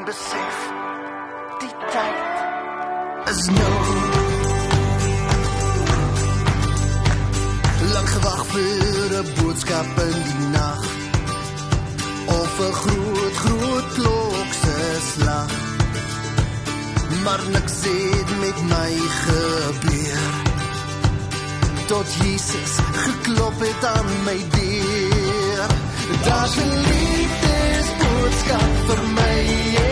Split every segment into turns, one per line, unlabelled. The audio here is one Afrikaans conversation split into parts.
En besef. Die tyd is nou. Lang gewag vir 'n boodskap in die nag. Of 'n groot groot klok se slag. Maar niks het met my gebeur. Tot Jesus geklop het aan my deur. Daar's 'n liefdesboodskap vir my en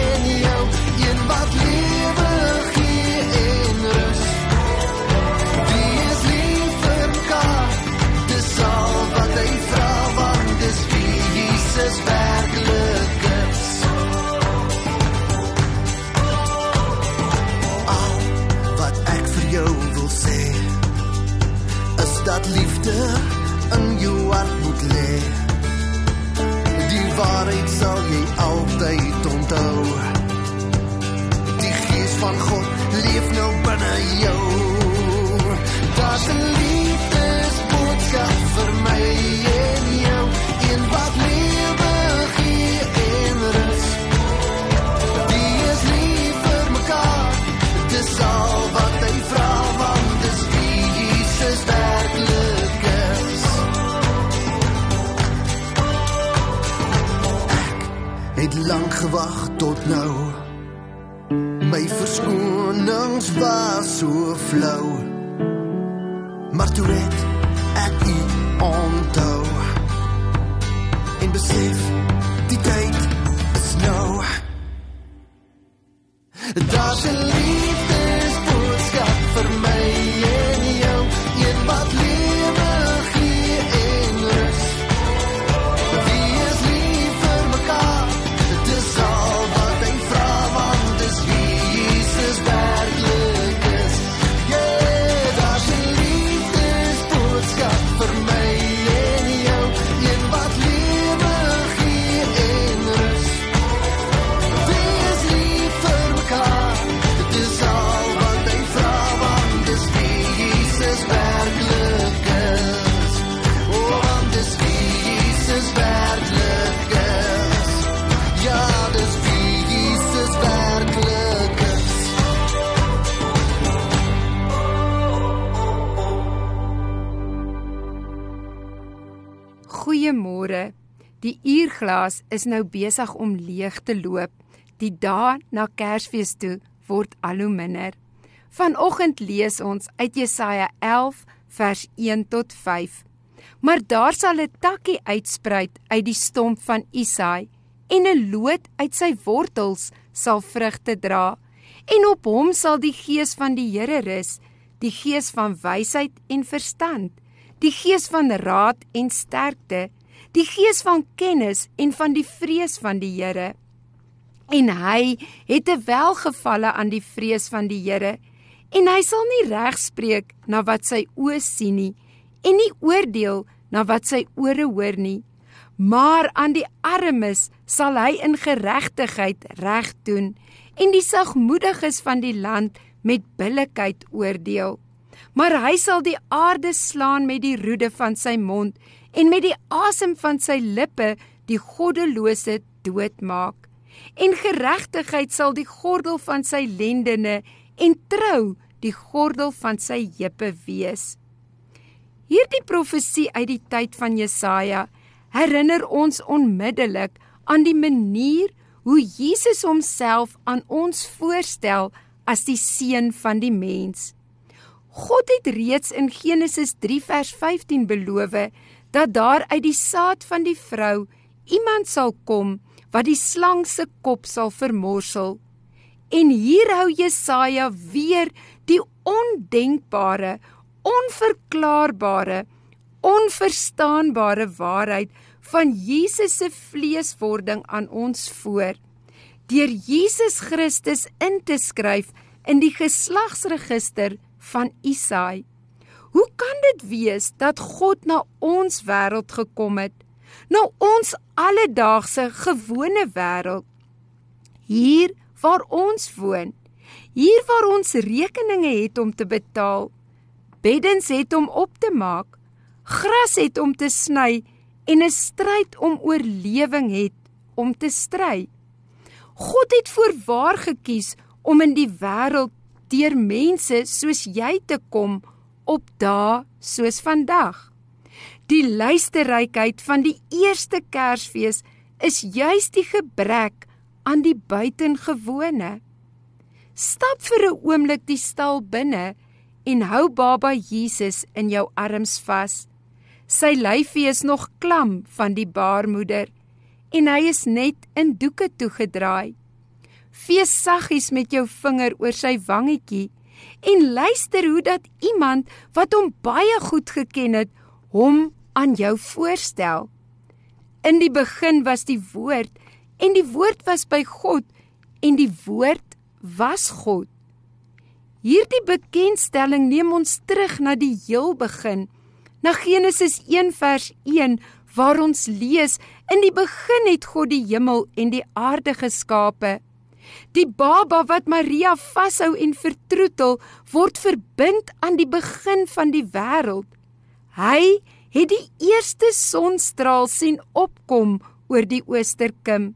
het lank gewag tot nou. My verskonings was so flou. Maar toe het ek u onthou. En besef, die tyd is nou. Daar's 'n
Die uurglas is nou besig om leeg te loop. Die dae na Kersfees toe word al hoe minder. Vanoggend lees ons uit Jesaja 11 vers 1 tot 5. Maar daar sal 'n takkie uitspruit uit die stomp van Isai en 'n loot uit sy wortels sal vrugte dra. En op hom sal die gees van die Here rus, die gees van wysheid en verstand, die gees van raad en sterkte, die gees van kennis en van die vrees van die Here. En hy het 'n welgevalle aan die vrees van die Here, en hy sal nie reg spreek na wat sy oë sien nie, en nie oordeel na wat sy ore hoor nie, maar aan die armes sal hy in geregtigheid reg doen en die sagmoediges van die land met billikheid oordeel. Maar hy sal die aarde slaan met die roede van sy mond en met die asem van sy lippe die goddelose doodmaak. En geregtigheid sal die gordel van sy lendene en trou die gordel van sy heupe wees. Hierdie profesie uit die tyd van Jesaja herinner ons onmiddellik aan die manier hoe Jesus homself aan ons voorstel as die seun van die mens. God het reeds in Genesis 3 vers 15 beloof dat daar uit die saad van die vrou iemand sal kom wat die slang se kop sal vermorsel. En hier hou Jesaja weer die ondenkbare, onverklaarbare, onverstaanbare waarheid van Jesus se vleeswording aan ons voor. Deur Jesus Christus in te skryf in die geslagsregister van Isaai. Hoe kan dit wees dat God na ons wêreld gekom het? Na ons alledaagse gewone wêreld. Hier waar ons woon. Hier waar ons rekeninge het om te betaal. Beddens het om op te maak. Gras het om te sny en 'n stryd om oorlewing het om te stry. God het voorwaar gekies om in die wêreld deur mense soos jy te kom op dae soos vandag. Die luisterrykheid van die eerste Kersfees is juis die gebrek aan die buitengewone. Stap vir 'n oomblik die stal binne en hou baba Jesus in jou arms vas. Sy lyfie is nog klam van die baarmoeder en hy is net in doeke toegedraai. Fees saggies met jou vinger oor sy wangetjie en luister hoe dat iemand wat hom baie goed geken het, hom aan jou voorstel. In die begin was die woord en die woord was by God en die woord was God. Hierdie bekendstelling neem ons terug na die heel begin na Genesis 1 vers 1 waar ons lees in die begin het God die hemel en die aarde geskape. Die baba wat Maria vashou en vertroetel word verbind aan die begin van die wêreld. Hy het die eerste sonstraal sien opkom oor die oosterkim.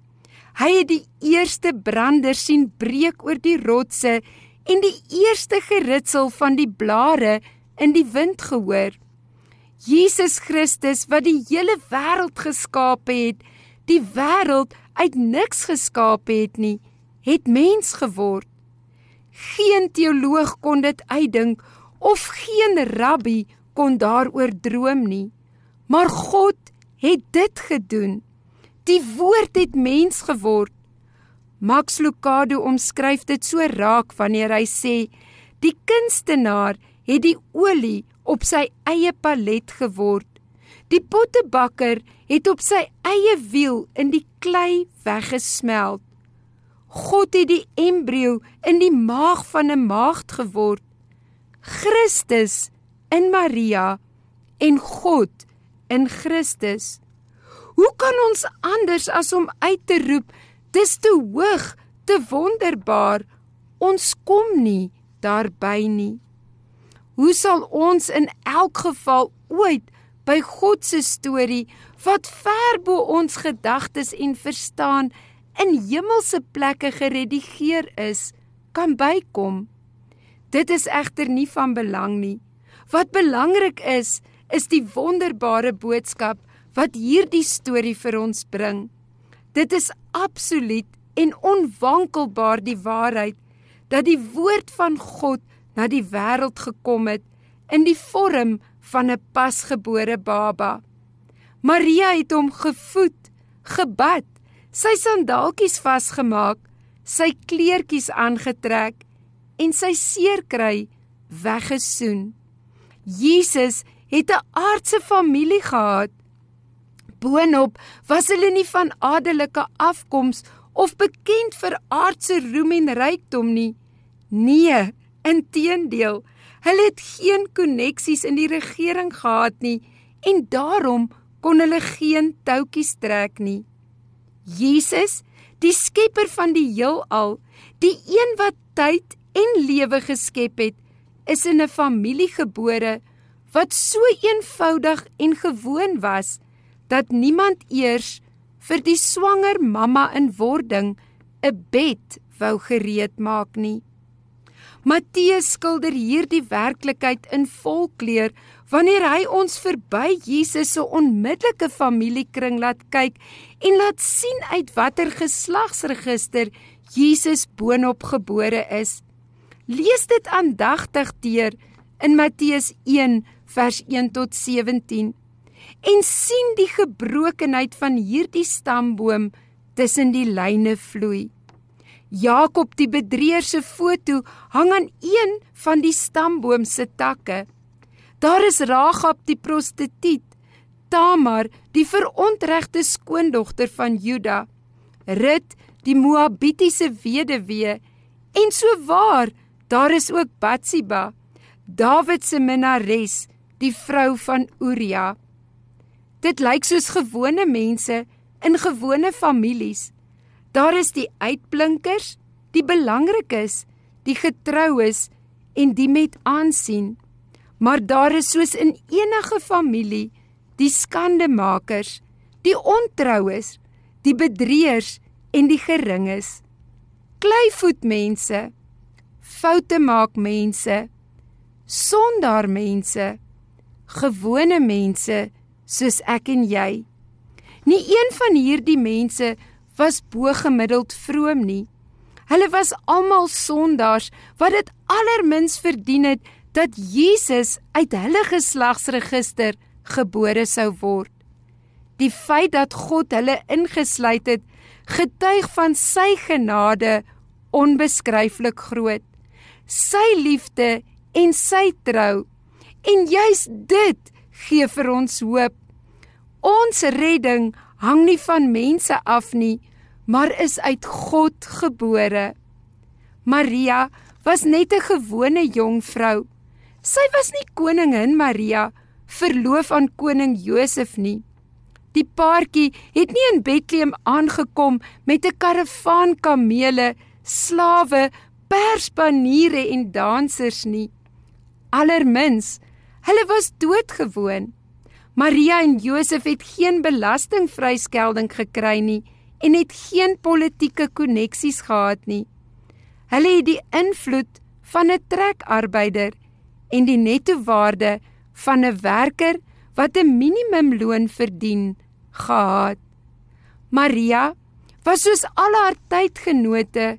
Hy het die eerste brander sien breek oor die rotse en die eerste geritsel van die blare in die wind gehoor. Jesus Christus wat die hele wêreld geskaap het, die wêreld uit niks geskaap het nie, het mens geword. Geen teoloog kon dit uitdink of geen rabbi kon daaroor droom nie. Maar God het dit gedoen. Die woord het mens geword. Max Lucado omskryf dit so raak wanneer hy sê die kunstenaar het die olie op sy eie palet geword. Die pottebakker het op sy eie wiel in die klei weggesmelt. God het die embrio in die maag van 'n maagd geword. Christus in Maria en God in Christus. Hoe kan ons anders as om uit te roep dis te hoog, te wonderbaar. Ons kom nie daarby nie. Hoe sal ons in elk geval ooit by God se storie wat ver bo ons gedagtes en verstaan in hemelse plekke geredigeer is, kan bykom? Dit is egter nie van belang nie. Wat belangrik is, is die wonderbare boodskap wat hierdie storie vir ons bring. Dit is absoluut en onwankelbaar die waarheid dat die woord van God na die wêreld gekom het in die vorm van 'n pasgebore baba. Maria het hom gevoed, gebad, sy sandaaltjies vasgemaak, sy kleertjies aangetrek en sy seerkry weggesoen. Jesus het 'n aardse familie gehad. Boonop was hulle nie van adelike afkoms of bekend vir aardse roem en rykdom nie. Nee, Inteendeel, hulle het geen koneksies in die regering gehad nie en daarom kon hulle geen toutjies trek nie. Jesus, die skepper van die heelal, die een wat tyd en lewe geskep het, is in 'n familie gebore wat so eenvoudig en gewoon was dat niemand eers vir die swanger mamma in wording 'n bed wou gereed maak nie. Matteus skilder hierdie werklikheid in volkleur wanneer hy ons verby Jesus se onmiddellike familiekring laat kyk en laat sien uit watter geslagsregister Jesus boonop gebore is. Lees dit aandagtig deur in Matteus 1 vers 1 tot 17 en sien die gebrokenheid van hierdie stamboom tussen die lyne vloei. Jakob die bedrieër se foto hang aan een van die stamboom se takke. Daar is Ragab die prostituut, Tamar die verontregte skoondogter van Juda, Rut die Moabitiese weduwee en so waar, daar is ook Batsheba, Dawid se minnares, die vrou van Uria. Dit lyk soos gewone mense in gewone families. Daar is die uitblinkers, die belangrik is, die getrou is en die met aansien. Maar daar is soos in enige familie die skandemakers, die ontroues, die bedrieërs en die geringes. Kleivoet mense, foute maak mense, sondaar mense, gewone mense soos ek en jy. Nie een van hierdie mense was bo-gemiddeld vroom nie. Hulle was almal sondaars wat dit allermins verdien het dat Jesus uit hulle geslagsregister gebore sou word. Die feit dat God hulle ingesluit het, getuig van sy genade onbeskryflik groot. Sy liefde en sy trou. En juis dit gee vir ons hoop. Ons redding hang nie van mense af nie, maar is uit God gebore. Maria was net 'n gewone jong vrou. Sy was nie koningin Maria, verloof aan koning Josef nie. Die paartjie het nie in Bethlehem aangekom met 'n karavaan kamele, slawe, perspaniere en dansers nie. Allermins, hulle was doodgewoon. Maria en Josef het geen belastingvryskelding gekry nie en het geen politieke koneksies gehad nie. Hulle het die invloed van 'n trekarbeider en die nettowaarde van 'n werker wat 'n minimumloon verdien gehad. Maria was soos al haar tydgenote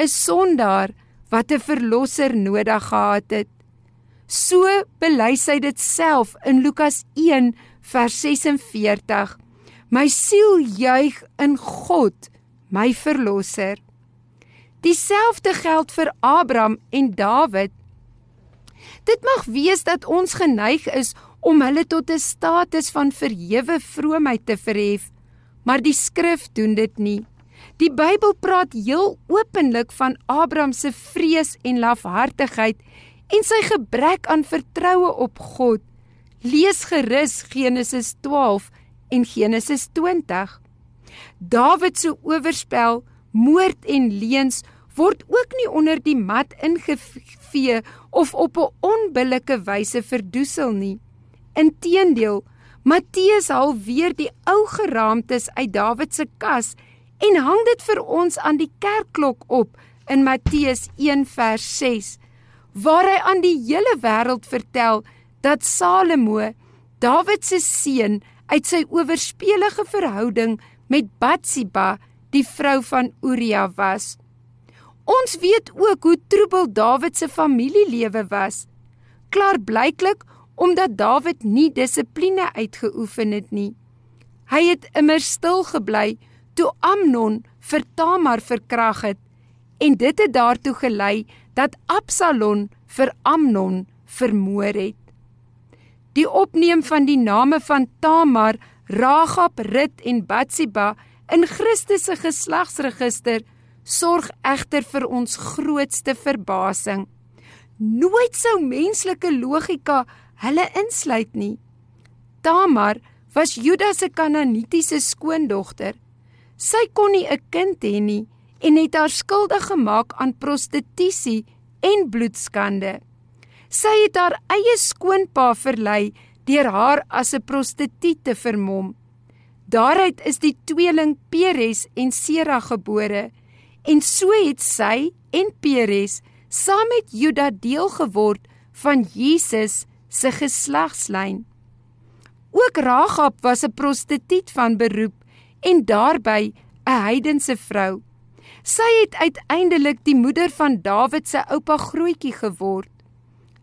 'n sondaar wat 'n verlosser nodig gehad het. So bely sy dit self in Lukas 1 vers 46. My siel juig in God, my verlosser. Dieselfde geld vir Abraham en Dawid. Dit mag wees dat ons geneig is om hulle tot 'n status van verhewe vroomheid te verhef, maar die skrif doen dit nie. Die Bybel praat heel openlik van Abraham se vrees en lafhartigheid en sy gebrek aan vertroue op God. Lees gerus Genesis 12 en Genesis 20. Dawid se oorspel, moord en leuns word ook nie onder die mat ingevee of op 'n onbillike wyse verdoesel nie. Inteendeel, Matteus haal weer die ou geraamtes uit Dawid se kas en hang dit vir ons aan die kerkklok op in Matteus 1 vers 6 waar hy aan die hele wêreld vertel dat Salomo, Dawid se seun, uit sy oorspelige verhouding met Batsheba, die vrou van Uria was. Ons weet ook hoe troebel Dawid se familielewe was. Klaarblyklik omdat Dawid nie dissipline uitgeoefen het nie. Hy het immer stil gebly toe Amnon vir Tamar verkrag het en dit het daartoe gelei dat Absalom vir Amnon vermoor het. Die opneem van die name van Tamar, Ragab, Rut en Batsheba in Christus se geslagsregister sorg egter vir ons grootste verbasing. Nooit sou menslike logika hulle insluit nie. Tamar was Juda se Kanaanitiese skoondogter. Sy kon nie 'n kind hê nie en het haar skuldig gemaak aan prostitusie en bloedskande. Sy het haar eie skoonpa verlei deur haar as 'n prostituut te vermom. Daaruit is die tweeling Peres en Sera gebore en so het sy en Peres saam met Juda deel geword van Jesus se geslagslyn. Ook Ragab was 'n prostituut van beroep en daarbey 'n heidense vrou. Sy het uiteindelik die moeder van Dawid se oupa grootjie geword.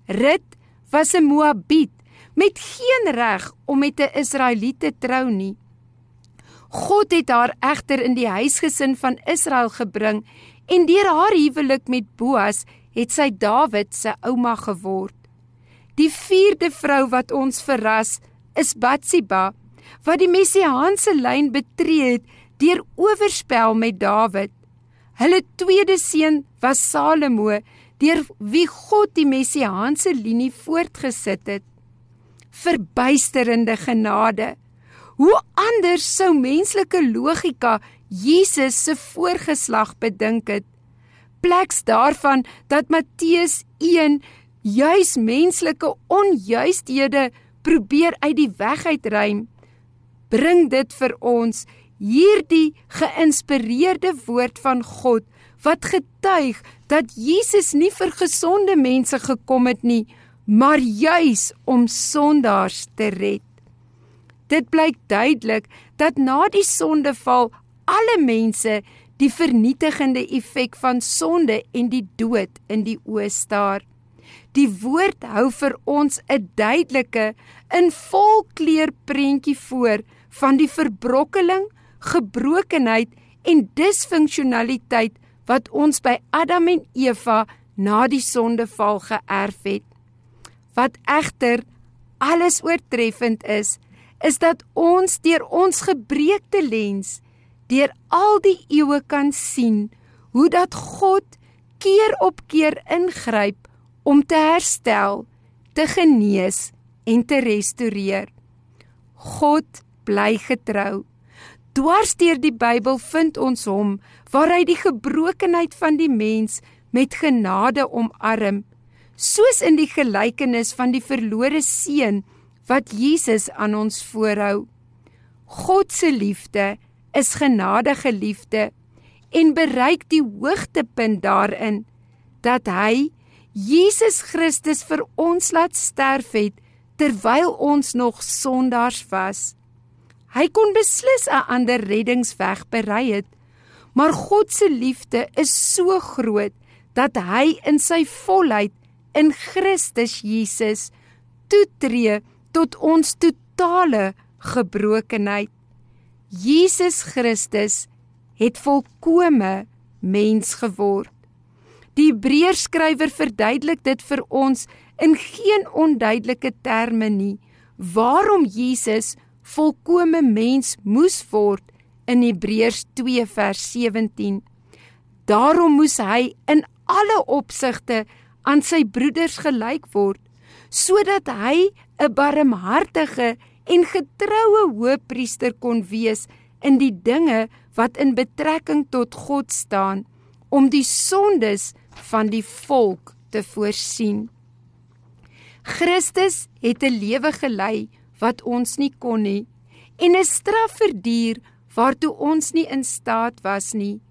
Rut was 'n Moabiet met geen reg om met 'n Israeliet te trou nie. God het haar egter in die huisgesin van Israel gebring en deur haar huwelik met Boas het sy Dawid se ouma geword. Die vierde vrou wat ons verras is Batsheba wat die messiaanse lyn betree het deur oorspel met Dawid. Hulle tweede seun was Salomo deur wie God die messiaanse linie voortgesit het. Verbuisterende genade. Hoe anders sou menslike logika Jesus se voorgeslag bedink het? Pleks daarvan dat Matteus 1 juis menslike onjuisthede probeer uit die weg uitruim, bring dit vir ons hierdie geïnspireerde woord van God wat getuig dat Jesus nie vir gesonde mense gekom het nie, maar juis om sondaars te red. Dit blyk duidelik dat na die sondeval alle mense die vernietigende effek van sonde en die dood in die oë staar. Die woord hou vir ons 'n duidelike in volkleur prentjie voor van die verbrokkeling, gebrokenheid en disfunksionaliteit wat ons by Adam en Eva na die sondeval geërf het. Wat egter alles oortreffend is, is dat ons deur ons gebreekte lens deur al die eeue kan sien hoe dat God keer op keer ingryp om te herstel, te genees en te restoreer. God bly getrou. Dwars deur die Bybel vind ons hom waar hy die gebrokenheid van die mens met genade omarm, soos in die gelykenis van die verlore seun wat Jesus aan ons voorhou. God se liefde is genadige liefde en bereik die hoogtepunt daarin dat hy Jesus Christus vir ons laat sterf het terwyl ons nog sondaars was. Hy kon beslis 'n ander reddingsweg berei het, maar God se liefde is so groot dat hy in sy volheid in Christus Jesus toetree tot ons totale gebrokenheid. Jesus Christus het volkome mens geword. Die Hebreërskrywer verduidelik dit vir ons in geen onduidelike terme nie waarom Jesus volkome mens moes word in Hebreërs 2 vers 17. Daarom moes hy in alle opsigte aan sy broeders gelyk word sodat hy 'n barmhartige en getroue hoëpriester kon wees in die dinge wat in betrekking tot God staan om die sondes van die volk te voorsien. Christus het 'n lewe gelei wat ons nie kon nie en 'n straf verduur waartoe ons nie in staat was nie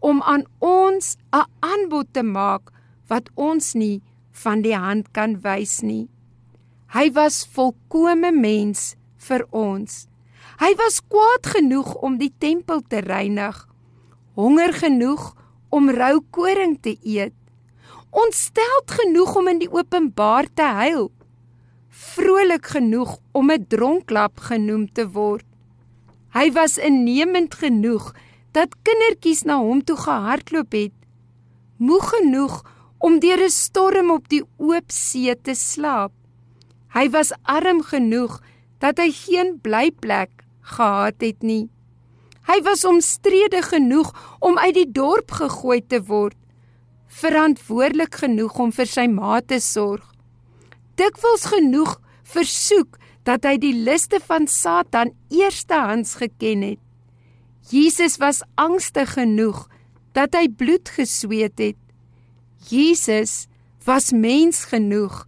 om aan ons 'n aanbod te maak wat ons nie van die hand kan wys nie. Hy was volkomme mens vir ons. Hy was kwaad genoeg om die tempel te reinig, honger genoeg om rou koring te eet, ontsteld genoeg om in die openbaar te huil, vrolik genoeg om 'n dronklap genoem te word. Hy was innemend genoeg dat kindertjies na hom toe gehardloop het, moeg genoeg om deur 'n storm op die oop see te slaap. Hy was arm genoeg dat hy geen blyplek gehad het nie. Hy was omstrede genoeg om uit die dorp gegooi te word, verantwoordelik genoeg om vir sy ma te sorg. Dikwels genoeg versoek dat hy die liste van Satan eerstehands geken het. Jesus was angstig genoeg dat hy bloed gesweet het. Jesus was mens genoeg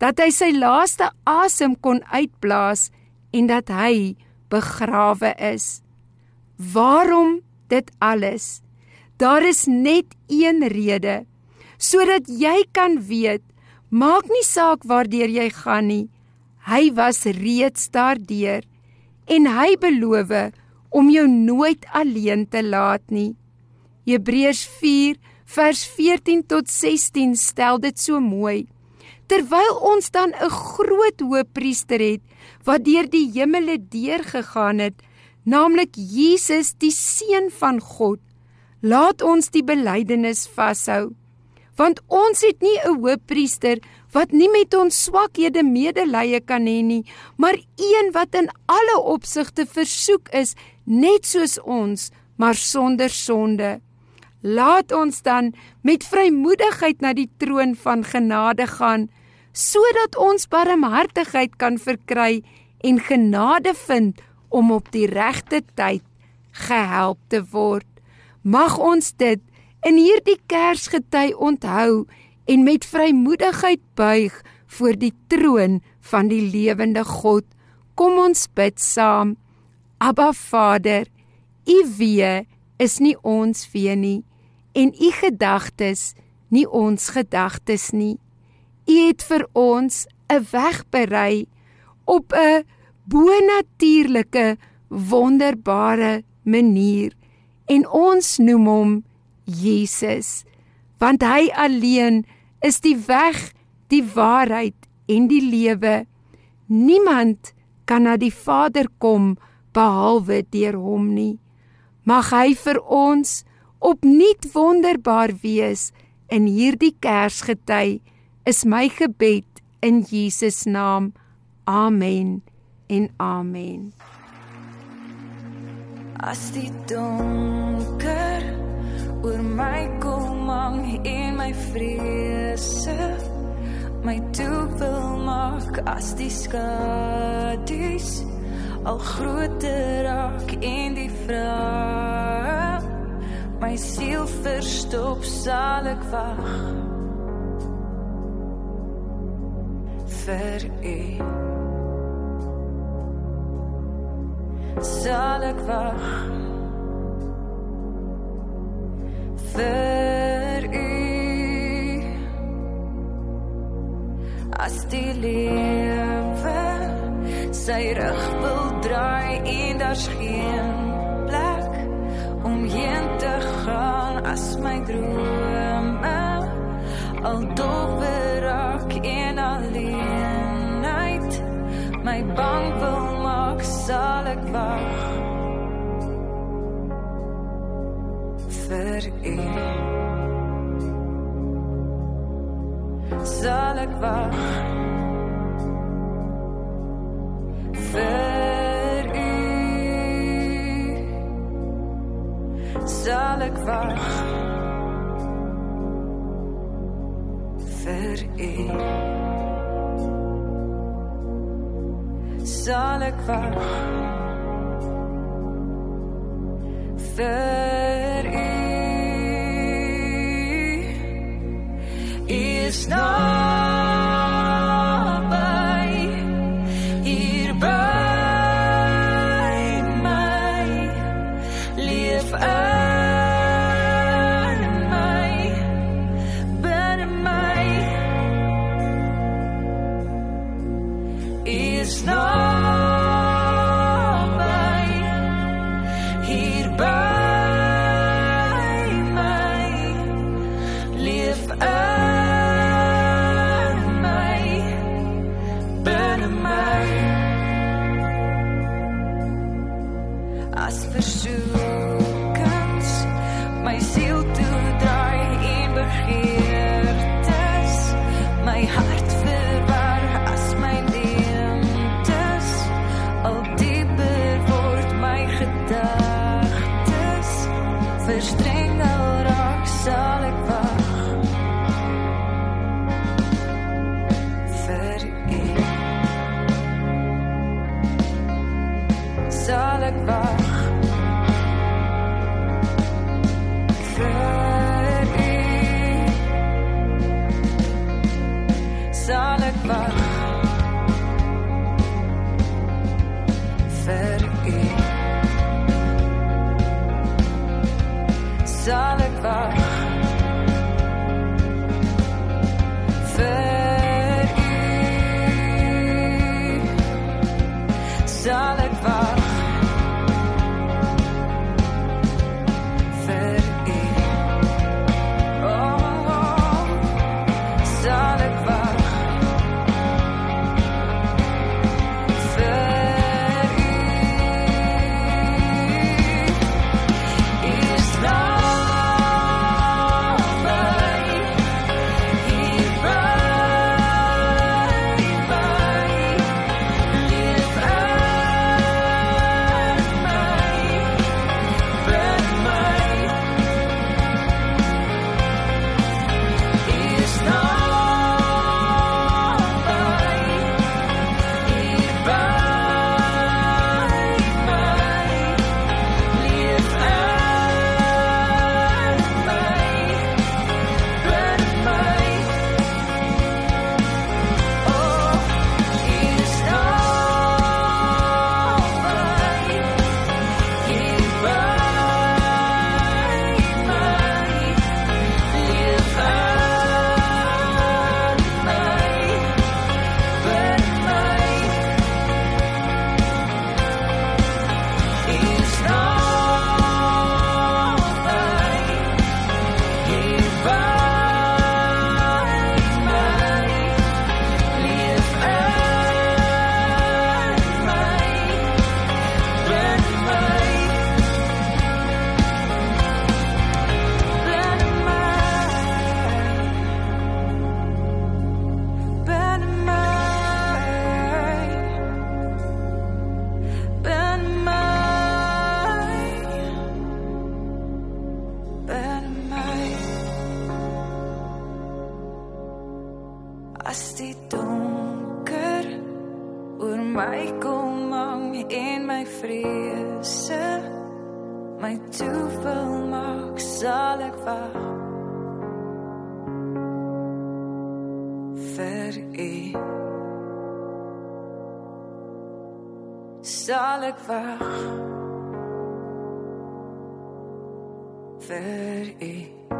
dat hy sy laaste asem kon uitblaas en dat hy begrawe is. Waarom dit alles? Daar is net een rede. sodat jy kan weet, maak nie saak waardeur jy gaan nie. Hy was reeds daardeur en hy beloof om jou nooit alleen te laat nie. Hebreërs 4 vers 14 tot 16 stel dit so mooi. Terwyl ons dan 'n groot hoëpriester het wat deur die hemele deurgegaan het, naamlik Jesus die seun van God, laat ons die belydenis vashou. Want ons het nie 'n hoëpriester wat nie met ons swakhede medelee kan hê nie, maar een wat in alle opsigte versoek is, net soos ons, maar sonder sonde. Laat ons dan met vrymoedigheid na die troon van genade gaan, sodat ons barmhartigheid kan verkry en genade vind om op die regte tyd gehelp te word. Mag ons dit in hierdie Kersgety onthou en met vrymoedigheid buig voor die troon van die lewende God. Kom ons bid saam. Abba Vader, U wee is nie ons wee nie en U gedagtes nie ons gedagtes nie. U het vir ons 'n weg berei op 'n bonatuurlike wonderbare manier. En ons noem hom Jesus want hy alleen is die weg die waarheid en die lewe. Niemand kan na die Vader kom behalwe deur hom nie. Mag hy vir ons opnuut wonderbaar wees in hierdie Kersgety is my gebed in Jesus naam. Amen en amen.
As die donker oor my kom hang en my vrese my toe wil maak as die skadu's al groter raak en die vraag my siel verstop sal ek wag vir u sal ek wag vir u as die lewe sy rug wil draai en daar's geen plek om heen te gaan as my drome al sal ek wag vir u sal ek wag vir u sal ek wag vir u sal ek wag vir u ek wag vir u sal ek wag. Vir u